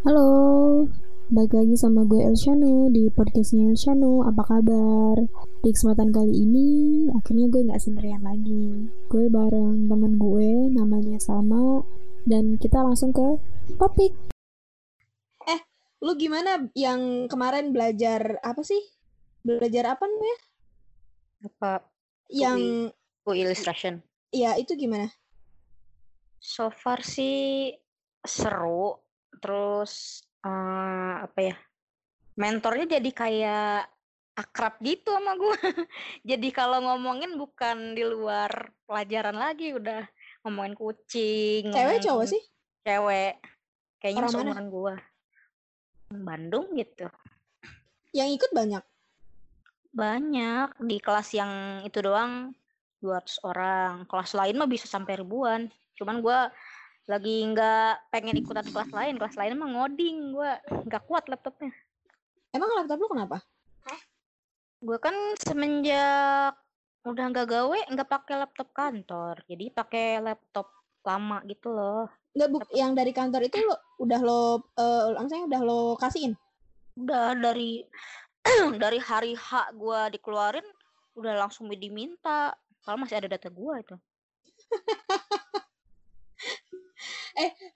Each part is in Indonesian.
Halo, balik lagi sama gue Elshanu di podcastnya Elshanu. Apa kabar? Di kesempatan kali ini, akhirnya gue nggak sendirian lagi. Gue bareng temen gue, namanya Salma, dan kita langsung ke topik. Eh, lu gimana yang kemarin belajar apa sih? Belajar apa namanya? Apa Yang, Bu illustration? ya itu gimana? So far sih seru. Terus eh, apa ya? Mentornya jadi kayak akrab gitu sama gue. jadi kalau ngomongin bukan di luar pelajaran lagi, udah ngomongin kucing. Cewek cowok ngomongin sih? Cewek. Kayaknya Orang seumuran gue. Bandung gitu. Yang ikut banyak. Banyak di kelas yang itu doang 200 orang. Kelas lain mah bisa sampai ribuan. Cuman gua lagi nggak pengen ikutan kelas lain. Kelas lain mah ngoding gua nggak kuat laptopnya. Emang laptop lu kenapa? Gua kan semenjak udah nggak gawe nggak pakai laptop kantor. Jadi pakai laptop lama gitu loh. Nggak, bu, yang dari kantor itu lu udah lo, eh maksudnya udah lo kasihin? Udah dari dari hari H gua dikeluarin udah langsung diminta. Kalau masih ada data gua itu.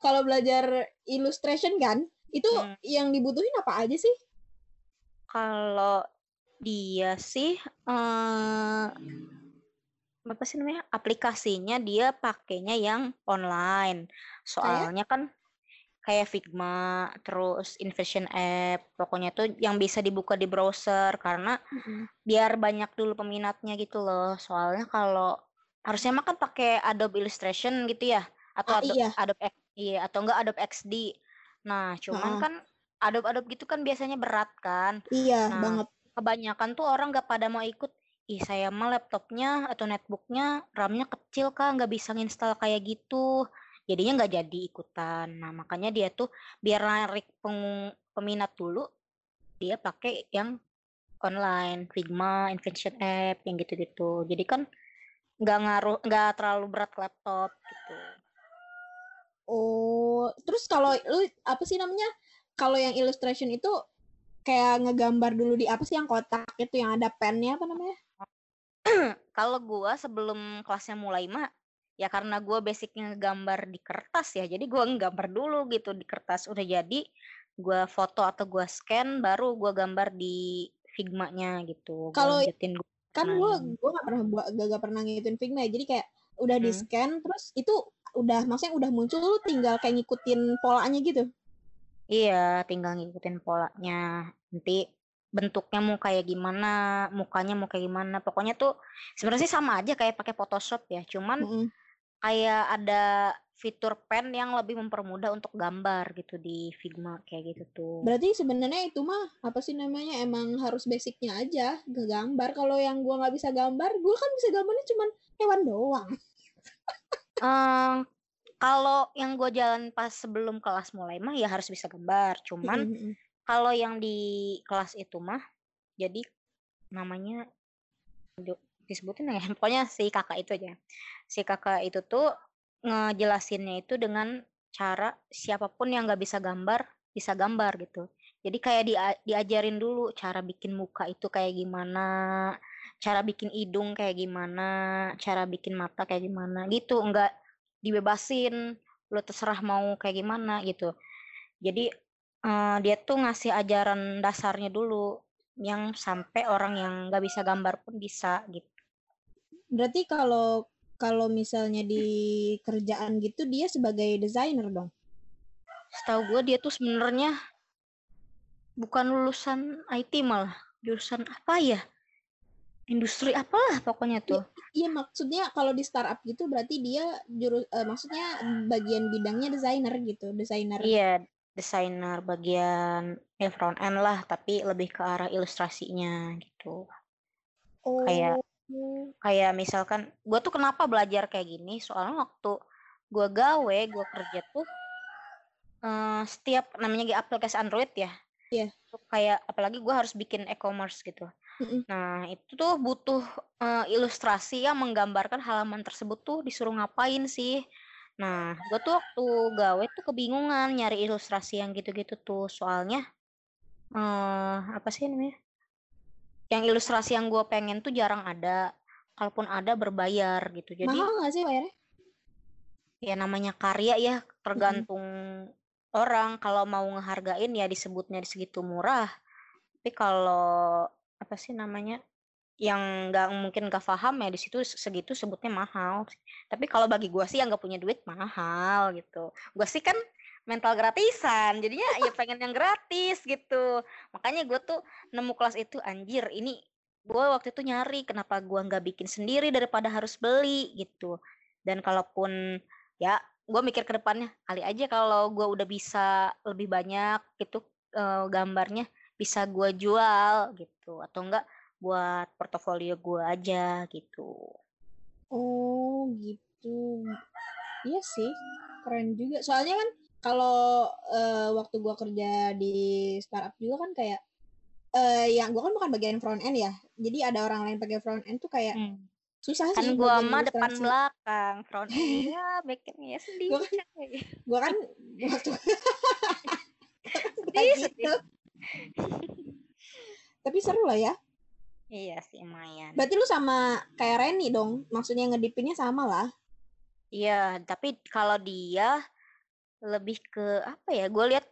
Kalau belajar illustration kan, itu Hmm. yang dibutuhin apa aja sih? Kalau dia sih eh apa sih namanya? Aplikasinya dia pakainya yang online. Soalnya kan kayak Figma, terus Invention App, pokoknya tuh yang bisa dibuka di browser karena biar banyak dulu peminatnya gitu loh. Soalnya kalau harusnya mah kan pakai Adobe Illustration gitu ya, atau Ah, Adobe, iya. Adobe X- iya atau enggak Adobe XD. Nah, cuman Ha-ha. kan Adobe Adobe gitu kan biasanya berat kan. Iya, Nah, banget. kebanyakan tuh orang nggak pada mau ikut. Ih, saya mah laptopnya atau netbooknya RAM-nya kecil kak, nggak bisa nginstal kayak gitu. Jadinya nggak jadi ikutan. Nah, makanya dia tuh biar narik pengu- peminat dulu, dia pakai yang online, Figma, Invention App, yang gitu-gitu. Jadi kan nggak ngaruh, nggak terlalu berat ke laptop gitu. Oh, terus kalau lu apa sih namanya? Kalau yang illustration itu kayak ngegambar dulu di apa sih yang kotak itu yang ada pennya apa namanya? Kalau gua sebelum kelasnya mulai mah ya karena gua basicnya gambar di kertas ya, jadi gua nggambar dulu gitu di kertas udah jadi, gua foto atau gua scan baru gua gambar di Figma-nya gitu. Gua Kalau gua kan gue warnain. gue nggak pernah buat gak, gak pernah ngikutin Figma ya jadi kayak udah di Hmm. scan terus itu udah maksudnya udah muncul lu tinggal kayak ngikutin polanya gitu Iya, tinggal ngikutin polanya. Nanti bentuknya mau kayak gimana, mukanya mau kayak gimana. Pokoknya tuh sebenarnya sih sama aja kayak pakai Photoshop ya, cuman Mm-mm. Kayak ada fitur pen yang lebih mempermudah untuk gambar gitu di Figma kayak gitu tuh. berarti sebenarnya itu mah apa sih namanya emang harus basicnya aja gak gambar kalau yang gua nggak bisa gambar gue kan bisa gambarnya cuman hewan doang Eh, kalau yang gue jalan pas sebelum kelas mulai mah ya harus bisa gambar. Cuman kalau yang di kelas itu mah jadi namanya disebutin nggak ya? Pokoknya si kakak itu aja. Si kakak itu tuh ngejelasinnya itu dengan cara siapa pun yang nggak bisa gambar bisa gambar gitu. Jadi kayak dia- diajarin dulu cara bikin muka itu kayak gimana, cara bikin hidung kayak gimana, cara bikin mata kayak gimana gitu. Enggak dibebasin, lu terserah mau kayak gimana gitu. Jadi eh, dia tuh ngasih ajaran dasarnya dulu yang sampai orang yang nggak bisa gambar pun bisa gitu. Berarti kalau kalau misalnya di kerjaan gitu dia sebagai desainer dong Setahu gue dia tuh sebenarnya bukan lulusan IT malah jurusan apa ya? Industri apalah pokoknya tuh. Iya maksudnya kalau di startup gitu berarti dia juru eh, maksudnya bagian bidangnya desainer gitu, desainer. Iya, desainer bagian ya front end lah, tapi lebih ke arah ilustrasinya gitu. Oh. Kayak kayak misalkan gue tuh kenapa belajar kayak gini? Soalnya waktu gue gawe, gue kerja tuh eh, setiap namanya aplikasi Android ya. Iya. Tuh kayak apalagi gue harus bikin e-commerce gitu. Mm-mm. Nah, itu tuh butuh eh, ilustrasi yang menggambarkan halaman tersebut tuh disuruh ngapain sih. Nah, gue tuh waktu gawe tuh kebingungan nyari ilustrasi yang gitu-gitu tuh. Soalnya, eh apa sih namanya? Yang ilustrasi yang gue pengen tuh jarang ada. Kalaupun ada berbayar gitu. Jadi Mahal nggak sih bayarnya? ya namanya karya ya tergantung orang. Kalau mau ngehargain ya disebutnya di segitu murah. Tapi kalau apa sih namanya? yang nggak mungkin gak paham ya di situ segitu sebutnya mahal. Tapi kalau bagi gua sih yang nggak punya duit mahal gitu. Gua sih kan mental gratisan, jadinya ya pengen yang gratis gitu. Makanya gua tuh nemu kelas itu anjir ini gua waktu itu nyari kenapa gua nggak bikin sendiri daripada harus beli gitu. Dan kalaupun ya gua mikir ke depannya kali aja kalau gua udah bisa lebih banyak gitu eh, gambarnya bisa gua jual gitu atau enggak buat portofolio gue aja gitu. Oh gitu. Iya sih, keren juga. Soalnya kan kalau eh, waktu gua kerja di startup juga kan kayak eh yang gua kan bukan bagian front end ya. Jadi ada orang lain pakai front end tuh kayak Hmm. susah Kan sih gue bagian mah depan belakang, front end ya, back end ya sendiri. Gua kan- Gua kan waktu Sedih, gitu. sedih. Tapi seru lah ya. Iya sih lumayan. Berarti lu sama kayak Reni dong. Maksudnya ngedipinnya sama lah. Iya, tapi kalau dia lebih ke apa ya? Gue lihat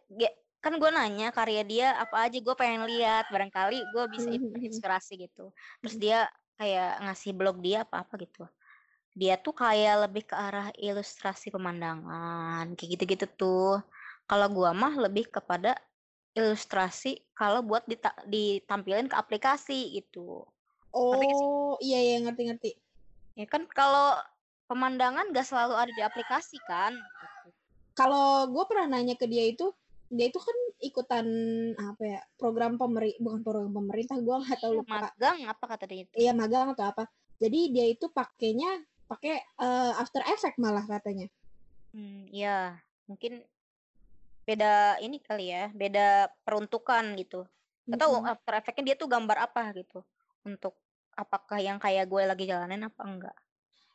kan gue nanya karya dia apa aja gue pengen lihat barangkali gue bisa in- inspirasi gitu terus dia kayak ngasih blog dia apa apa gitu dia tuh kayak lebih ke arah ilustrasi pemandangan kayak gitu-gitu tuh kalau gua mah lebih kepada ilustrasi kalau buat dita- ditampilin ke aplikasi gitu Ngerti? Oh, iya iya ngerti-ngerti. ya kan kalau pemandangan gak selalu ada di aplikasi kan Kalau gue pernah nanya ke dia itu, dia itu kan ikutan apa ya program pemerintah bukan program pemerintah gue nggak tahu lupa magang apa kata dia itu iya magang atau apa jadi dia itu pakainya pakai eh, After Effect malah katanya Hmm, ya, mungkin beda ini kali ya, beda peruntukan gitu. Gak tahu Mm-mm. After Effects-nya dia tuh gambar apa gitu. Untuk apakah yang kayak gue lagi jalanin apa enggak.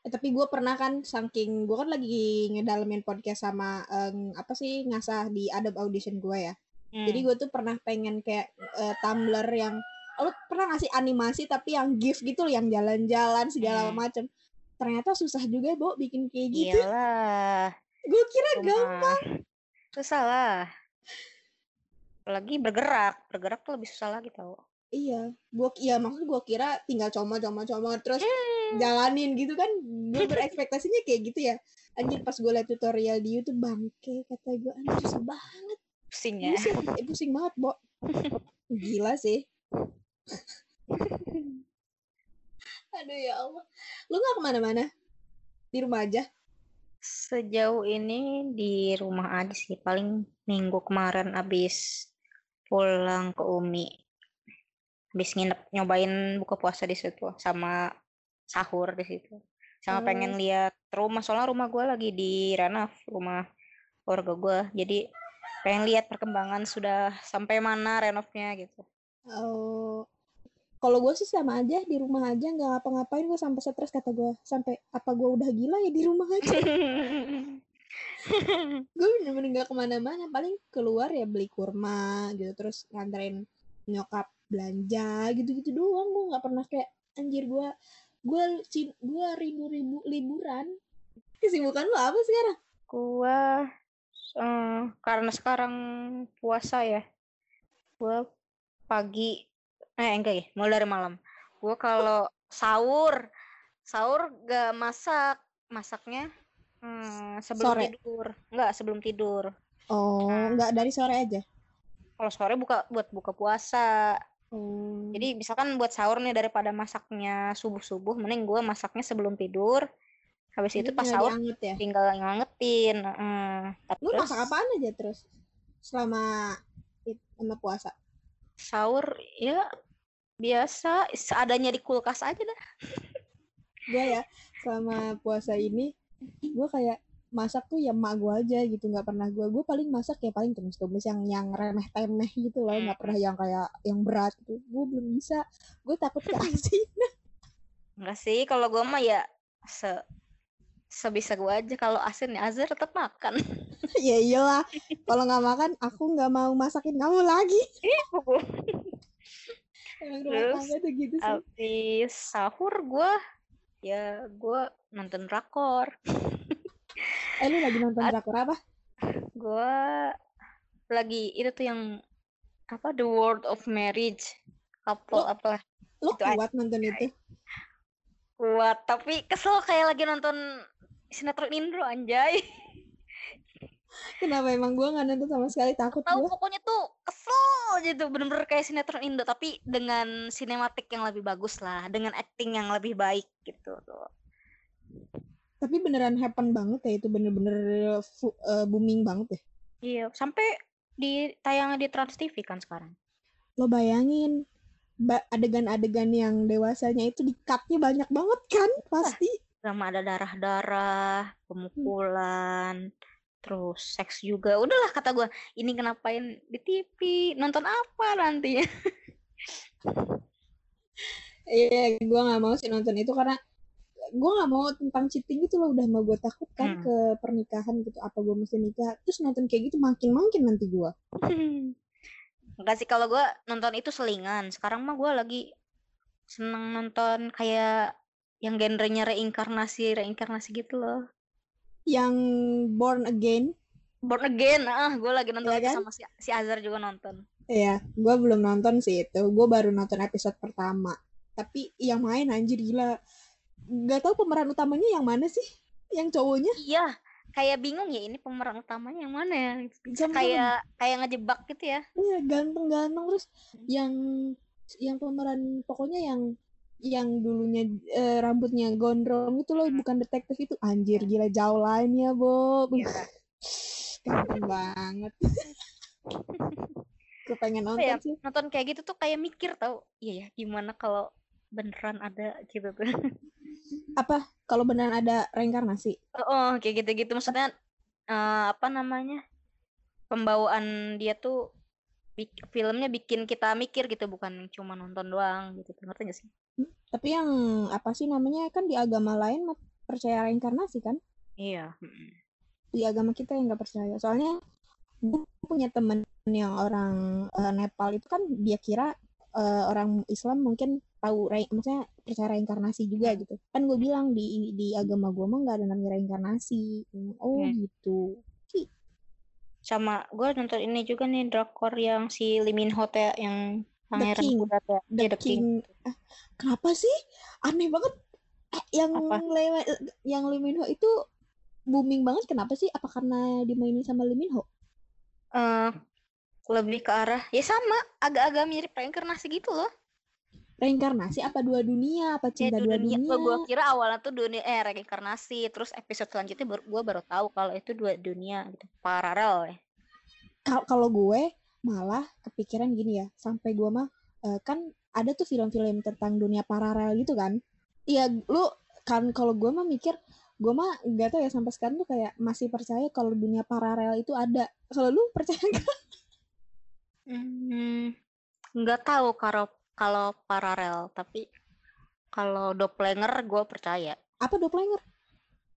Eh, tapi gue pernah kan saking gue kan lagi ngedalemin podcast sama em, apa sih ngasah di Adobe Audition gue ya jadi Hmm. gue tuh pernah pengen kayak eh, Tumblr yang lu pernah ngasih animasi tapi yang GIF gitu yang jalan-jalan segala Hmm. macem ternyata susah juga Bo bikin kayak gitu Iyalah, gue kira itu gampang susah lah. Apalagi bergerak, bergerak tuh lebih susah lagi tau. iya gue iya maksud gue kira tinggal comot comot comot terus Hmm. Jalanin gitu kan. Gue berekspektasinya kayak gitu ya. Anjir pas gue liat tutorial di YouTube bangke kata gue anjir susah banget. Pusing ya. pusing eh, pusing banget Bo. Gila sih. Aduh ya Allah. Lu nggak ke mana-mana? Di rumah aja? Sejauh ini di rumah aja sih. Paling minggu kemarin abis pulang ke Umi. Habis nginep nyobain buka puasa di situ sama sahur di situ. Sama pengen Oh. lihat rumah soalnya rumah gue lagi di renov rumah keluarga gue. Jadi pengen lihat perkembangan sudah sampai mana renovnya gitu. Oh, kalau gue sih sama aja di rumah aja nggak ngapa-ngapain gue sampai stres kata gue sampai apa gue udah gila ya di rumah aja gue bener-bener nggak ke mana-mana paling keluar ya beli kurma gitu terus nganterin nyokap belanja gitu-gitu doang gue nggak pernah kayak anjir gue gue gue ribu-ribu liburan kesibukan lo apa sekarang Gua eh, karena sekarang puasa ya. Gua pagi eh enggak ya, mulai dari malam. Gua kalau sahur sahur gak masak, masaknya hmm, sebelum Sore. tidur. Enggak, sebelum tidur. oh nggak dari sore aja Kalau sore buka buat buka puasa. oh Jadi misalkan buat sahur nih daripada masaknya subuh-subuh, mending gua masaknya sebelum tidur. Habis itu Jadi pas tinggal sahur dianget ya? tinggal ngangetin. Tapi lu terus- masak apaan aja terus? Selama sama puasa? Sahur ya biasa. Seadanya di kulkas aja dah. Gue ya selama puasa ini gue kayak masak tuh ya emak gue aja gitu nggak pernah gue gue paling masak ya paling tumis-tumis yang yang remeh temeh gitu loh nggak pernah yang kayak yang berat gitu. Gue belum bisa. Gue takut ke asin. Enggak sih kalau gue mah ya se sebisa gue aja. Kalau asin ya Azhar tetap makan. Ya iyalah kalau nggak makan aku nggak mau masakin kamu lagi. Terus, gitu sih. habis sahur gue ya gue nonton drakor eh lu lagi nonton drakor apa? Gue lagi itu tuh yang apa The World of Marriage. Couple Lo- apa lu Itu aja. kuat nonton itu? Kuat tapi kesel kayak lagi nonton sinetron Indro anjay. Kenapa emang gua nggak nonton sama sekali? Takut tahu pokoknya tuh kesel gitu bener-bener kayak sinetron Indo tapi dengan sinematik yang lebih bagus lah. Dengan acting yang lebih baik gitu tuh tapi beneran happen banget ya itu bener-bener eh, booming banget ya. Iya sampai di tayangan di Trans TV kan sekarang. Lo bayangin ba- adegan-adegan yang dewasanya itu di cutnya banyak banget kan pasti. Drama ada darah-darah pemukulan terus seks juga. Udahlah kata gue ini kenapain di TV nonton apa nanti iya gua nggak mau sih nonton itu karena gua nggak mau tentang cheating gitu loh udah mau gue takut kan Hmm. ke pernikahan gitu apa gua mesti nikah terus nonton kayak gitu makin makin nanti gua Enggak sih kalau gue nonton itu selingan sekarang mah gue lagi seneng nonton kayak yang genrenya reinkarnasi reinkarnasi gitu loh yang born again Born Again ah gue lagi nonton itu kan? sama si, si Azhar juga nonton Iya, gue belum nonton sih itu. Gue baru nonton episode pertama. Tapi yang main anjir gila. Gak tahu pemeran utamanya yang mana sih? Yang cowoknya? iya kayak bingung ya ini pemeran utamanya yang mana? Ya kayak kayak ngejebak gitu ya. Iya, ganteng-ganteng terus yang yang pemeran pokoknya yang yang dulunya eh, rambutnya gondrong itu loh bukan detektif itu. Anjir gila jauh lainnya Bob. Iya. ganteng banget. Gue pengen Apa ya, nonton sih. nonton kayak gitu tuh kayak mikir tau iya ya gimana kalau beneran ada gitu tuh apa? Kalau beneran ada reinkarnasi? Oh, oh, kayak gitu-gitu. Maksudnya eh, apa namanya? Pembawaan dia tuh bik- filmnya bikin kita mikir gitu bukan cuma nonton doang gitu. Ngerti gak sih? Tapi yang apa sih namanya? Kan di agama lain percaya reinkarnasi kan? iya Di agama kita yang nggak percaya. Soalnya gue punya temen yang orang eh, Nepal itu kan dia kira eh, orang Islam mungkin tahu maksudnya percaya reinkarnasi juga gitu. Kan gue bilang di di agama gue mah nggak ada namanya reinkarnasi. Oh Hmm. gitu. sama gue nonton ini juga nih drakor yang si Lee Min Ho teh yang pangeran King. teh The Iya, The King. King. Ah, kenapa sih? Aneh banget. Eh, yang? Le- yang Lee Min Ho itu booming banget kenapa sih? Apa karena dimainin sama Lee Min Ho? Eh, lebih ke arah ya sama agak-agak mirip reinkarnasi gitu loh reinkarnasi apa dua dunia? Apa ya cinta dua dua dunia. Dunia, gue kira awalnya tuh dunia eh reinkarnasi. Terus episode selanjutnya baru gue baru tahu kalau itu dua dunia gitu. Paralel ya. Kal- kalau gue malah kepikiran gini ya. Sampai gue mah eh, kan ada tuh film-film tentang dunia paralel gitu kan? Iya lu kan kalau gue mah mikir gue mah gak tau ya sampai sekarang tuh kayak masih percaya kalau dunia paralel itu ada. Kalau lu percaya nggak? Hmm, nggak tahu kalau kalau paralel, tapi kalau doppelganger gue percaya. apa doppelganger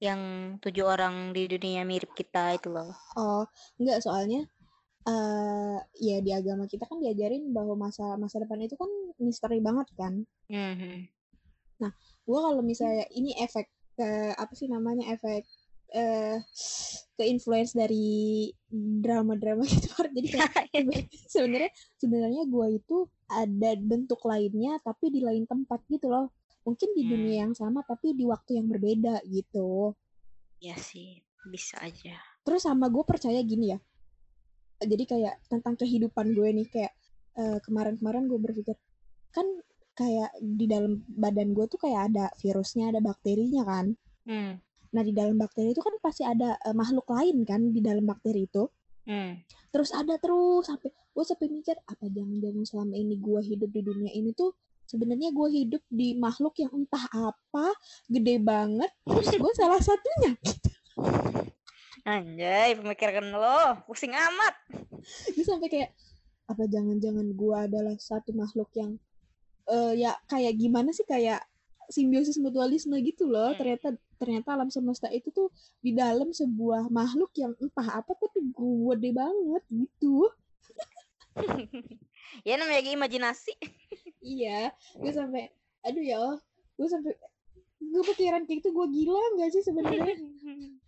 Yang tujuh orang di dunia mirip kita itu loh. oh nggak soalnya eh ya di agama kita kan diajarin bahwa masa masa depan itu kan misteri banget kan Mhm. gue kalau misalnya ini efek ke apa sih namanya efek eh ke influence dari drama-drama gitu jadi kayak sebenarnya sebenarnya gue itu ada bentuk lainnya tapi di lain tempat gitu loh mungkin di Hmm. dunia yang sama tapi di waktu yang berbeda gitu Ya sih, bisa aja. terus sama gue percaya gini ya jadi kayak tentang kehidupan gue nih kayak eh, kemarin-kemarin gue berpikir kan kayak di dalam badan gue tuh kayak ada virusnya ada bakterinya kan Hmm. Nah, di dalam bakteri itu kan pasti ada eh, makhluk lain kan di dalam bakteri itu. Hmm. Terus ada terus sampai gue sampai mikir apa jangan-jangan selama ini gue hidup di dunia ini tuh sebenarnya gue hidup di makhluk yang entah apa gede banget terus gue salah satunya Anjay, pemikiran lo pusing amat. gue sampai kayak apa jangan-jangan gue adalah satu makhluk yang eh ya kayak gimana sih kayak simbiosis mutualisme gitu loh. Hmm. ternyata ternyata alam semesta itu tuh di dalam sebuah makhluk yang entah apa tapi gede banget gitu. Ya namanya lagi imajinasi. Iya gue sampai aduh ya Allah gue sampai gue pikiran kayak gitu gue gila nggak sih sebenarnya?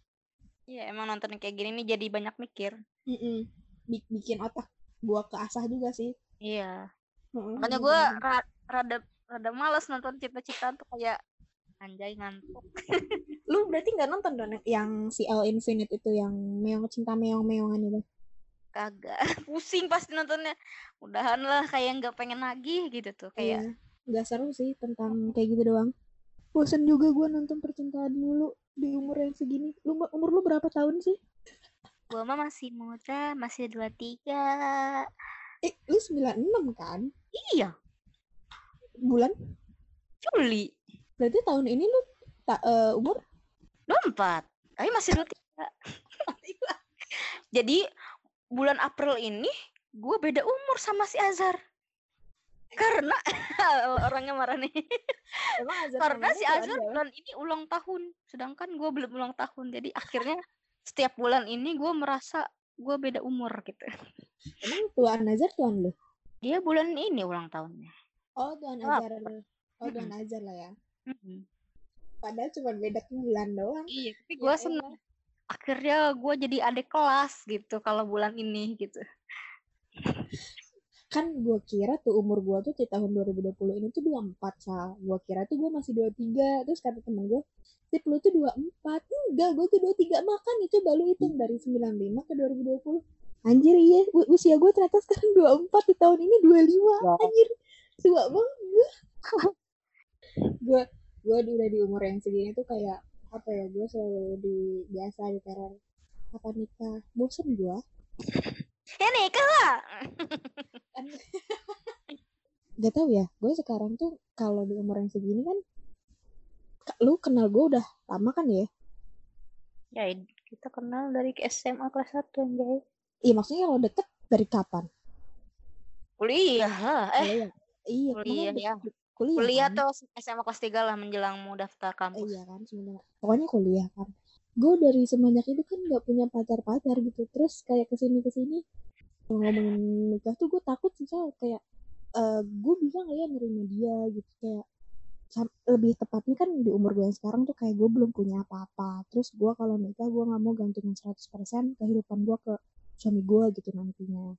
Ya emang nonton kayak gini nih jadi banyak mikir. Mm-mm. Bik- bikin otak gue keasah juga sih. Iya. Mm-mm, makanya gue rada rada males nonton cita-cita tuh kayak anjay ngantuk lu berarti nggak nonton dong yang si L Infinite itu yang meong cinta meong meongan itu kagak pusing pasti nontonnya udahan lah kayak nggak pengen lagi gitu tuh kayak Iya, nggak seru sih tentang kayak gitu doang. Bosan juga gue nonton percintaan mulu di umur yang segini. Lu umur lu berapa tahun sih? gua mah masih muda masih dua tiga Eh, lu 96 kan? iya Bulan? Juli Berarti tahun ini lu tak eh, umur? dua empat tapi masih dua tiga jadi bulan April ini gue beda umur sama si Azhar karena orangnya marah nih Emang Azhar karena si Azhar ada? bulan ini ulang tahun sedangkan gue belum ulang tahun jadi akhirnya setiap bulan ini gue merasa gue beda umur gitu Emang tuan Azhar tuan lu? dia bulan ini ulang tahunnya Oh, tuan Oh, Azhar. Oh, tuan Mm-mm. Azhar lah ya. Mm-mm. Padahal cuma beda bulan doang. iya tapi Ya gue seneng. Akhirnya gue jadi adik kelas gitu kalau bulan ini gitu. Kan gue kira tuh umur gue tuh di tahun 2020 ini tuh 24 sal. Gue kira tuh gue masih 23 terus kata temen gue tip lu tuh 24 enggak gue tuh 23 makan itu baru hitung dari 95 ke 2020 anjir iya. Usia gue ternyata sekarang 24 di tahun ini 25 anjir tua banget. Gue gue gue udah di umur yang segini tuh kayak apa ya gue selalu di biasa di teror. Apa nikah? Bosen gue ya nikah lah. Gak tau ya gue sekarang tuh kalau di umur yang segini kan ka- lu kenal gue udah lama kan ya? Ya kita kenal dari SMA kelas 1 anjay iya maksudnya kalau deket dari kapan? Kuliah lah eh iya kuliah ya. kuliah, kuliah kan? tuh SMA kelas 3 lah menjelang mau daftar Eh, kampus. iya kan sebenarnya. Pokoknya kuliah kan. Gue dari semenjak itu kan nggak punya pacar pacar gitu. Terus kayak ke sini ke sini ngomongin nikah tuh gue takut sih kayak eh gue bisa nggak ya nerima dia gitu. Kayak lebih tepatnya kan di umur gue yang sekarang tuh kayak gue belum punya apa-apa. Terus gue kalau nikah gue nggak mau gantungin 100% kehidupan gue ke suami gue gitu nantinya.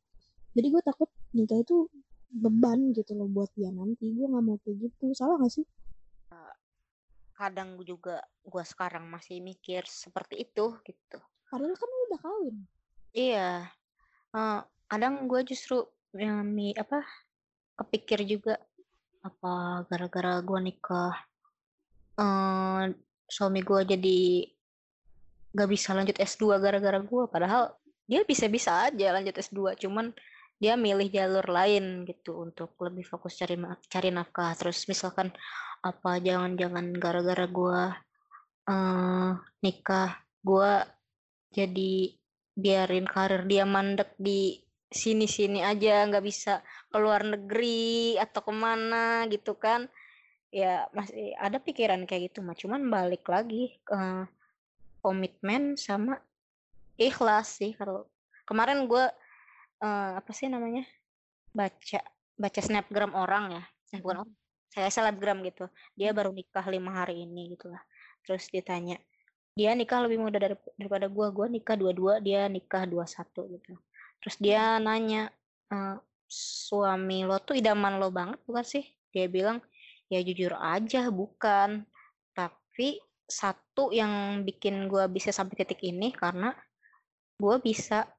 Jadi gue takut nikah itu beban gitu loh buat dia nanti. Gue nggak mau kayak gitu. Salah gak sih? Kadang juga gua sekarang masih mikir seperti itu gitu. Padahal kan udah kawin. Iya. Eh, kadang gue justru yang mi apa kepikir juga apa gara-gara gua nikah eh suami gua jadi gak bisa lanjut S2 gara-gara gua. Padahal dia bisa-bisa aja lanjut S2 cuman dia milih jalur lain gitu untuk lebih fokus cari cari nafkah. Terus misalkan apa jangan-jangan gara-gara gua eh nikah gua jadi biarin karir dia mandek di sini-sini aja nggak bisa keluar negeri atau ke mana gitu kan. Ya masih ada pikiran kayak gitu mah cuman balik lagi ke komitmen sama ikhlas sih. Kalau kemarin gue apa sih namanya? Baca baca snapgram orang ya. Eh, bukan orang saya selebgram gitu. Dia baru nikah lima hari ini gitu lah. Terus ditanya dia nikah lebih muda dari, daripada gue gue nikah dua-dua dia nikah dua satu gitu. Terus dia nanya "Eh, suami lo tuh idaman lo banget bukan sih? Dia bilang ya jujur aja bukan. Tapi satu yang bikin gue bisa sampai titik ini karena gue bisa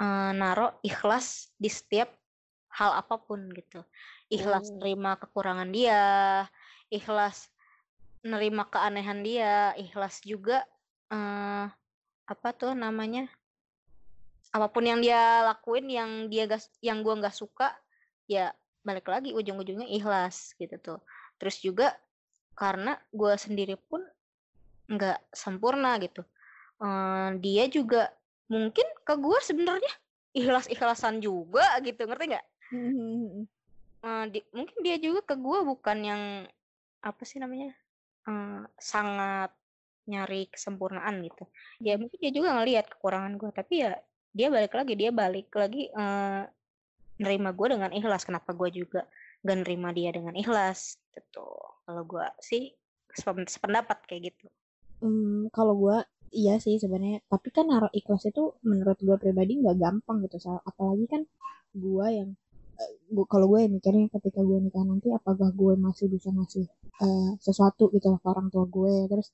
eh, naro ikhlas di setiap hal apa pun gitu. Ikhlas Oh. nerima kekurangan dia ikhlas nerima keanehan dia ikhlas juga eh apa tuh namanya apa pun yang dia lakuin yang dia gas yang gua nggak suka ya balik lagi ujung-ujungnya ikhlas gitu tuh. Terus juga karena gua sendiri pun nggak sempurna gitu. Eh, dia juga mungkin ke gua sebenarnya ikhlas-ikhlasan juga gitu ngerti nggak? Hmm, Eh, di- mungkin dia juga ke gua bukan yang apa sih namanya uh, sangat nyari kesempurnaan gitu. Ya mungkin dia juga ngelihat kekurangan gue tapi ya dia balik lagi dia balik lagi uh, nerima gue dengan ikhlas. Kenapa gue juga gak nerima dia dengan ikhlas gitu? Kalau gue sih sependapat kayak gitu. Hmm, kalau gue iya sih sebenarnya. Tapi kan naruh ikhlas itu menurut gue pribadi nggak gampang gitu soal apalagi kan gue yang uh, gua, kalau gue mikirnya ketika gue nikah nanti apakah gue masih bisa ngasih uh, sesuatu gitu ke orang tua gue terus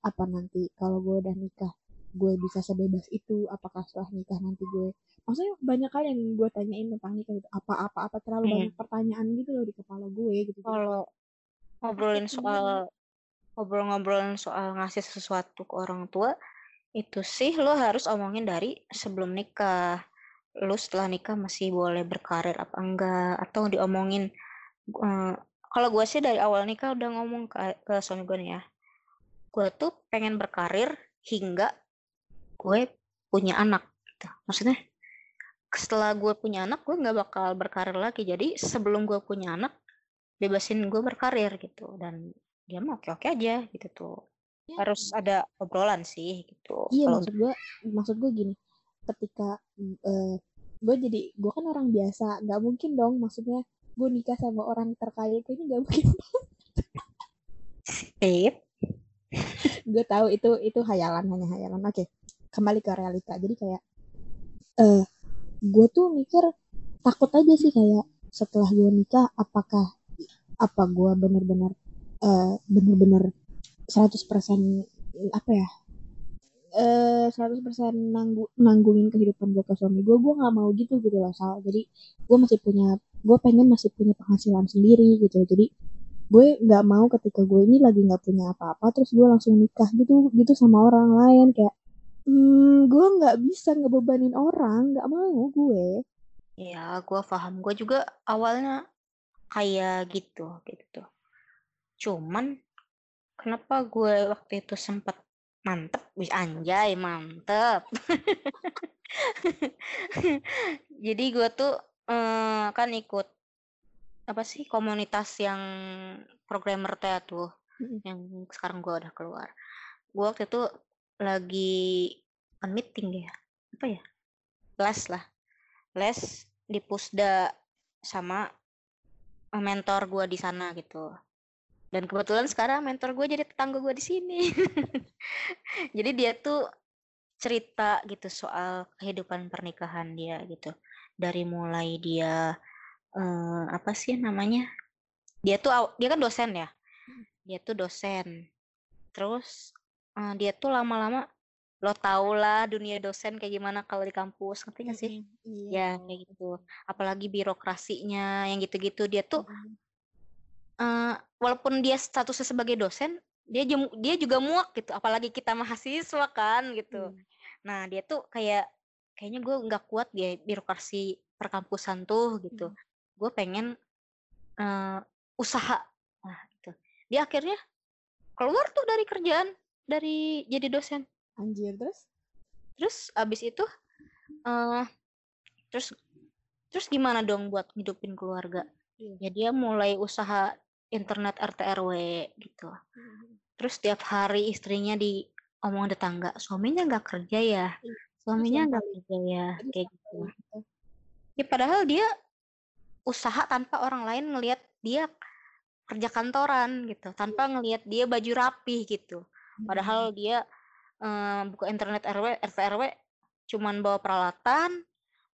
apa nanti kalau gue udah nikah gue bisa sebebas itu? Apakah setelah nikah nanti gue maksudnya banyak hal yang gue tanyain tentang nikah itu apa apa apa terlalu hmm. banyak pertanyaan gitu loh di kepala gue gitu. Kalau ngobrolin soal ngobrol-ngobrolin soal ngasih sesuatu ke orang tua itu sih lo harus omongin dari sebelum nikah. Lo setelah nikah masih boleh berkarir apa enggak atau diomongin uh, kalau gue sih dari awal nikah udah ngomong ke, ke suami gue nih ya. Gue tuh pengen berkarir hingga gue punya anak gitu. maksudnya setelah gue punya anak gue nggak bakal berkarir lagi. Jadi sebelum gue punya anak bebasin gue berkarir gitu. Dan dia mau oke oke aja gitu tuh ya. harus ada obrolan sih gitu iya Kalo... maksud gue maksud gue gini ketika uh, gue jadi gue kan orang biasa nggak mungkin dong maksudnya gue nikah sama orang terkaya kayaknya nggak mungkin Sip. gue tahu itu itu hayalan hanya hayalan oke okay kembali ke realita jadi kayak eh uh, gue tuh mikir takut aja sih kayak setelah gue nikah apakah apa gue bener-bener uh, bener-bener 100% apa ya eh uh, 100% nanggu, nanggungin kehidupan gue ke suami gue gue nggak mau gitu gitu loh Sal jadi gue masih punya gue pengen masih punya penghasilan sendiri gitu jadi gue nggak mau ketika gue ini lagi nggak punya apa-apa terus gue langsung nikah gitu gitu sama orang lain kayak Hmm, gue nggak bisa ngebebanin orang, nggak mau gue. Ya, gue paham. Gue juga awalnya kayak gitu, gitu. Cuman kenapa gue waktu itu sempat mantep, bisa anjay mantep. Jadi gue tuh eh, kan ikut apa sih komunitas yang programmer tuh, yang sekarang gue udah keluar. Gue waktu itu lagi on meeting ya apa ya les lah les di pusda sama mentor gue di sana gitu dan kebetulan sekarang mentor gue jadi tetangga gue di sini jadi dia tuh cerita gitu soal kehidupan pernikahan dia gitu dari mulai dia uh, apa sih namanya dia tuh dia kan dosen ya dia tuh dosen terus uh, dia tuh lama-lama lo tau lah dunia dosen kayak gimana kalau di kampus ngerti gak sih? Mm-hmm, iya. Ya kayak gitu. Apalagi birokrasinya yang gitu-gitu dia tuh mm-hmm. Uh, walaupun dia statusnya sebagai dosen dia dia juga muak gitu. Apalagi kita mahasiswa kan gitu. Mm. Nah dia tuh kayak kayaknya gue nggak kuat dia birokrasi perkampusan tuh gitu. Mm. Gue pengen uh, usaha. Nah gitu. Dia akhirnya keluar tuh dari kerjaan dari jadi dosen anjir terus terus abis itu uh, terus terus gimana dong buat hidupin keluarga iya. ya dia mulai usaha internet RT RW gitu. Hmm. terus tiap hari istrinya di omong tetangga suaminya nggak kerja ya? Iya. suaminya nggak kerja ya? kayak gitu. ya padahal dia usaha tanpa orang lain ngelihat dia kerja kantoran gitu tanpa ngelihat dia baju rapi gitu. Padahal dia uh, buka internet RW, RT RW cuman bawa peralatan,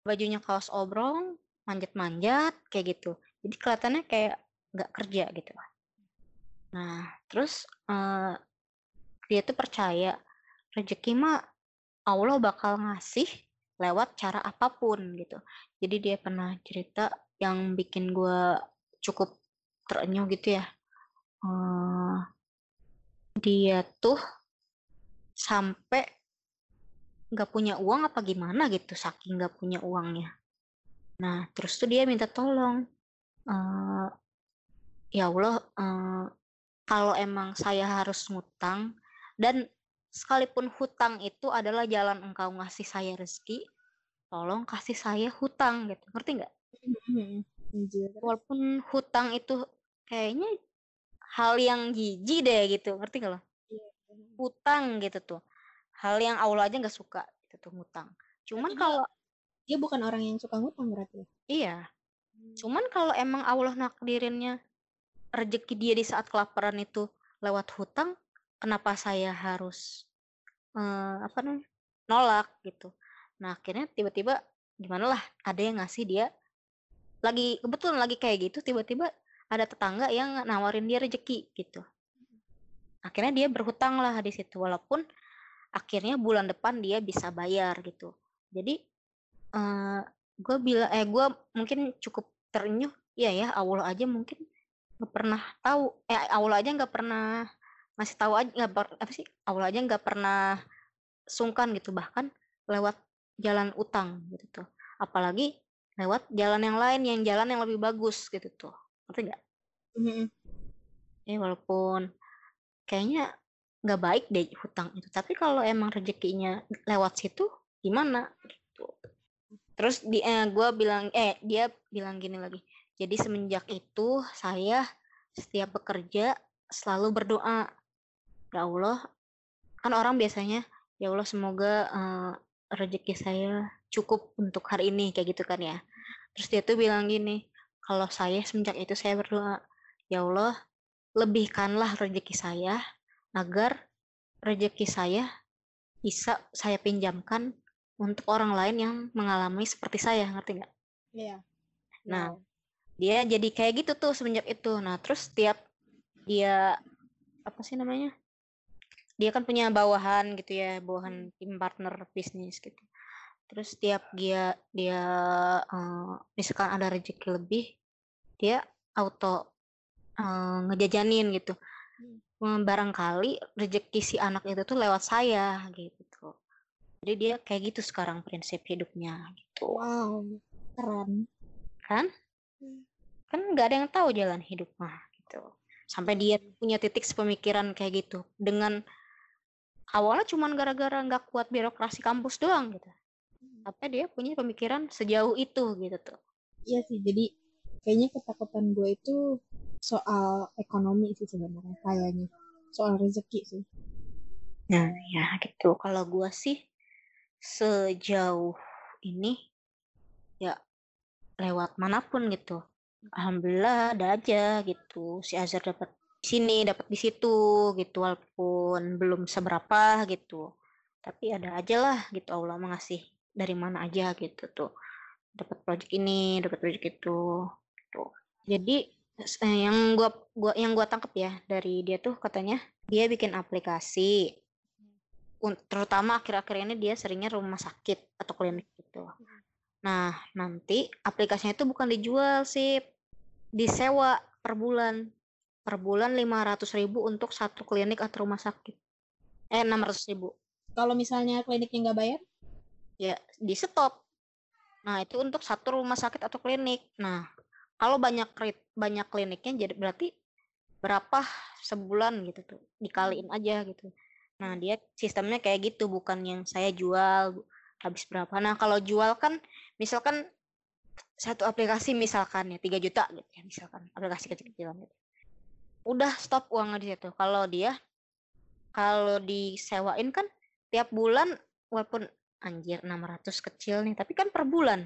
bajunya kaos obrong, manjat-manjat kayak gitu. Jadi kelihatannya kayak nggak kerja gitu. Nah, terus uh, dia tuh percaya rezeki mah Allah bakal ngasih lewat cara apa pun gitu. Jadi dia pernah cerita yang bikin gue cukup terenyuh gitu ya. Uh, dia tuh sampai nggak punya uang apa gimana gitu saking nggak punya uangnya. Nah terus tuh dia minta tolong, uh, ya Allah uh, kalau emang saya harus ngutang dan sekalipun hutang itu adalah jalan engkau ngasih saya rezeki, tolong kasih saya hutang gitu, ngerti nggak? Mm-hmm. Walaupun hutang itu kayaknya hal yang jijik deh gitu ngerti gak lo Iya, utang gitu tuh hal yang Allah aja nggak suka gitu tuh ngutang cuman kalau Dia bukan orang yang suka ngutang berarti. ya? iya cuman kalau emang Allah nakdirinnya rezeki dia di saat kelaparan itu lewat hutang kenapa saya harus eh, apa namanya nolak gitu. Nah akhirnya tiba-tiba gimana lah ada yang ngasih dia lagi kebetulan lagi kayak gitu tiba-tiba ada tetangga yang nawarin dia rezeki gitu. Akhirnya dia berhutang lah di situ walaupun akhirnya bulan depan dia bisa bayar gitu. Jadi eh gue bilang eh gue mungkin cukup terenyuh iya ya Allah aja mungkin nggak pernah tahu. Eh Allah aja nggak pernah ngasih tahu aja nggak apa sih Allah aja nggak pernah sungkan gitu. Bahkan lewat jalan utang gitu tuh. Apalagi lewat jalan yang lain yang jalan yang lebih bagus gitu tuh. Ngerti nggak? Mm-mm. ya walaupun kayaknya nggak baik deh hutang itu. Tapi kalau emang rezekinya lewat situ gimana gitu? Terus di eh, gue bilang eh dia bilang gini lagi jadi semenjak itu saya setiap bekerja selalu berdoa ya Allah kan orang biasanya ya Allah semoga eh, rezeki saya cukup untuk hari ini kayak gitu kan ya terus dia tuh bilang gini kalau saya semenjak itu saya berdoa ya Allah lebihkanlah rezeki saya agar rezeki saya bisa saya pinjamkan untuk orang lain yang mengalami seperti saya ngerti nggak? Iya. Nah, dia jadi kayak gitu tuh semenjak itu. Nah, terus setiap dia apa sih namanya? Dia kan punya bawahan gitu ya, bawahan tim partner bisnis gitu. Terus setiap dia dia eh, misalkan ada rezeki lebih, dia auto eh, ngejajanin gitu. Eh, Barangkali rezeki si anak itu tuh lewat saya gitu. Jadi dia kayak gitu sekarang prinsip hidupnya gitu. Wow, keren. kan kan nggak ada yang tahu jalan hidup mah gitu. Sampai dia punya titik sepemikiran kayak gitu. Dengan awalnya cuman gara-gara nggak kuat birokrasi kampus doang gitu. Tapi dia punya pemikiran sejauh itu gitu tuh. Iya sih, jadi kayaknya ketakutan gue itu soal ekonomi sih sebenarnya kayaknya. Soal rezeki sih. nah ya gitu. Kalau gua sih sejauh ini lewat mana pun gitu. Alhamdulillah ada aja gitu. Si Azhar dapat di sini dapat di situ gitu walaupun belum seberapa gitu. Tapi ada aja lah gitu Allah mengasih dari mana aja gitu tuh. Dapat project ini dapat project itu gitu. jadi eh, yang gua gua yang gua tangkap ya dari dia tuh katanya dia bikin aplikasi terutama akhir-akhir ini dia seringnya rumah sakit atau klinik gitu Nah, nanti aplikasinya itu bukan dijual sih, disewa per bulan. Per bulan 500 ribu untuk satu klinik atau rumah sakit. Eh, 600 ribu. Kalau misalnya kliniknya nggak bayar, Ya, di stop. Nah, itu untuk satu rumah sakit atau klinik. Nah, kalau banyak banyak kliniknya jadi berarti berapa sebulan gitu tuh. Dikaliin aja gitu. Nah, dia sistemnya kayak gitu, bukan yang saya jual habis berapa. Nah, kalau jual kan misalkan satu aplikasi misalkan ya 3 juta gitu ya misalkan aplikasi kecil-kecilan gitu. Udah stop uangnya di situ. Kalau dia kalau disewain kan tiap bulan walaupun anjir 600 kecil nih, tapi kan per bulan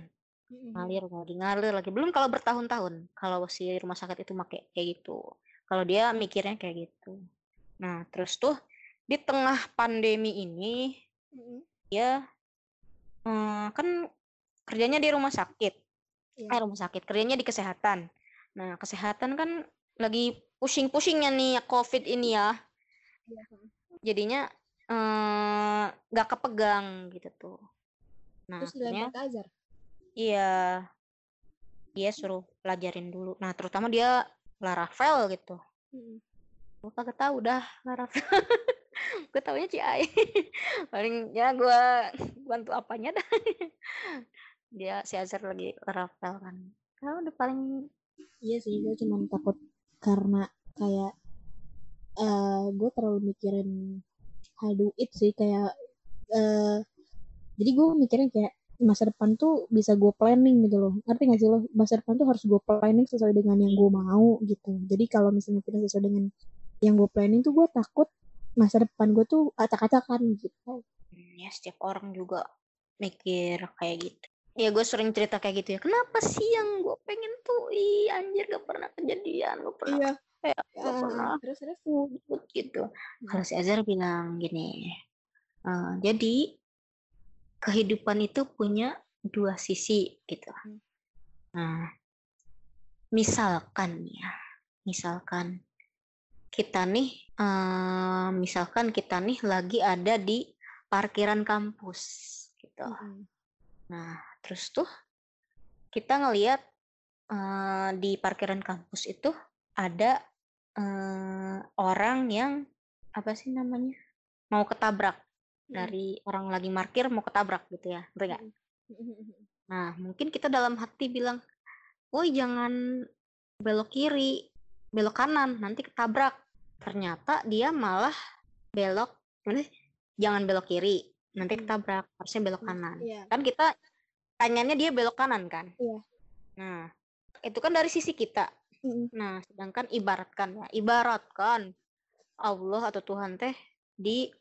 ngalir lagi ngalir lagi belum kalau bertahun-tahun kalau si rumah sakit itu make kayak gitu kalau dia mikirnya kayak gitu nah terus tuh di tengah pandemi ini dia eh, kan kerjanya di rumah sakit Iya. eh rumah sakit kerjanya di kesehatan nah kesehatan kan lagi pusing-pusingnya nih covid ini ya Iya, jadinya eh, nggak kepegang gitu tuh nah Terus akhirnya Azhar. Iya, dia suruh pelajarin dulu. Nah, terutama dia Laravel gitu. Gue kagak tahu dah Laravel. gue taunya CI. Paling ya gue bantu apanya dah. dia si Azhar lagi Laravel kan. Nah, udah paling Iya sih, gue cuma takut karena kayak eh gue terlalu mikirin hal duit sih kayak eh jadi gue mikirin kayak masa depan tuh bisa gue planning gitu loh ngerti gak sih lo masa depan tuh harus gue planning sesuai dengan yang gue mau gitu jadi kalau misalnya tidak sesuai dengan yang gue planning tuh gue takut masa depan gue tuh acak-acakan gitu. Hmm, ya setiap orang juga mikir kayak gitu. Ya gue sering cerita kayak gitu ya kenapa sih yang gue pengen tuh? Ih anjir gak pernah kejadian gak pernah iya. kayak gak Ah, pernah terus terus gitu. Kalau si Azhar bilang gini "Eh, jadi kehidupan itu punya dua sisi gitu. Hmm. nah misalkan ya misalkan kita nih eh, misalkan kita nih lagi ada di parkiran kampus gitu. Mm-mm. Nah, terus tuh kita ngelihat eh, di parkiran kampus itu ada eh, orang yang apa sih namanya mau ketabrak. Dari orang lagi parkir mau ketabrak gitu ya, ngerti nggak? Nah, mungkin kita dalam hati bilang, woi jangan belok kiri, belok kanan, nanti ketabrak. Ternyata dia malah belok, jangan belok kiri, nanti Hmm. ketabrak, harusnya belok Hmm, kanan iya kan kita pengennya dia belok kanan kan Iya. nah itu kan dari sisi kita Mm-mm. nah sedangkan ibaratkan ya ibaratkan Allah atau Tuhan teh di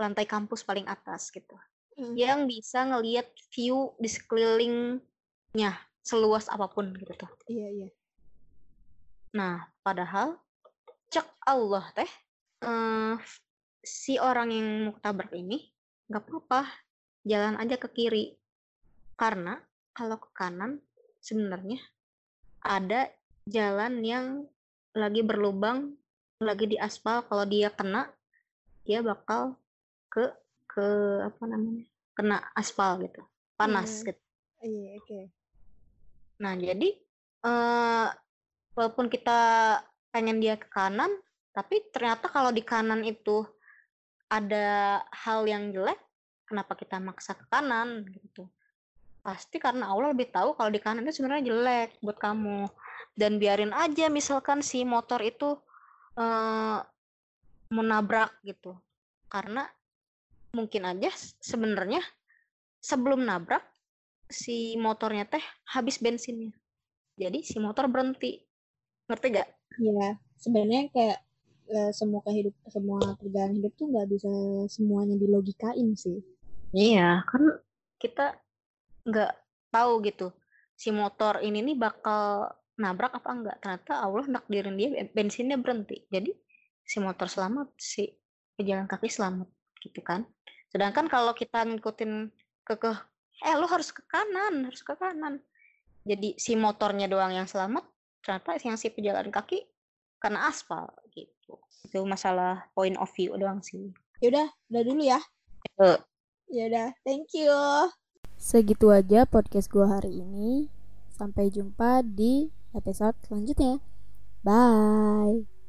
lantai kampus paling atas gitu Mm. yang bisa ngelihat view di sekelilingnya seluas apa pun gitu tuh iya iya nah padahal cek Allah teh eh, si orang yang mau ketabrak ini nggak apa-apa jalan aja ke kiri. Karena kalau ke kanan sebenarnya ada jalan yang lagi berlubang lagi di aspal kalau dia kena dia bakal ke ke apa namanya kena aspal gitu panas Hmm. gitu. Iya oke. Nah jadi eh walaupun kita pengen dia ke kanan tapi ternyata kalau di kanan itu ada hal yang jelek kenapa kita maksa ke kanan gitu. Pasti karena Allah lebih tahu kalau di kanan itu sebenarnya jelek buat kamu. Dan biarin aja misalkan si motor itu eh menabrak gitu. Karena mungkin aja sebenarnya sebelum nabrak si motornya teh habis bensinnya. Jadi si motor berhenti ngerti gak? Iya, sebenarnya kayak eh, semua kehidup semua perjalanan hidup tuh nggak bisa semuanya dilogikain sih. Iya, kan kita nggak tahu gitu si motor ini nih bakal nabrak apa enggak. Ternyata Allah nakdirin dia ben- bensinnya berhenti. Jadi si motor selamat, si pejalan kaki selamat gitu kan. Sedangkan kalau kita ngikutin ke ke eh lu harus ke kanan, harus ke kanan. Jadi si motornya doang yang selamat, ternyata yang si pejalan kaki kena aspal gitu. Itu masalah point of view doang sih. Yaudah, udah dulu ya. Eh. Yaudah, thank you. Segitu aja podcast gua hari ini. Sampai jumpa di episode selanjutnya. Bye.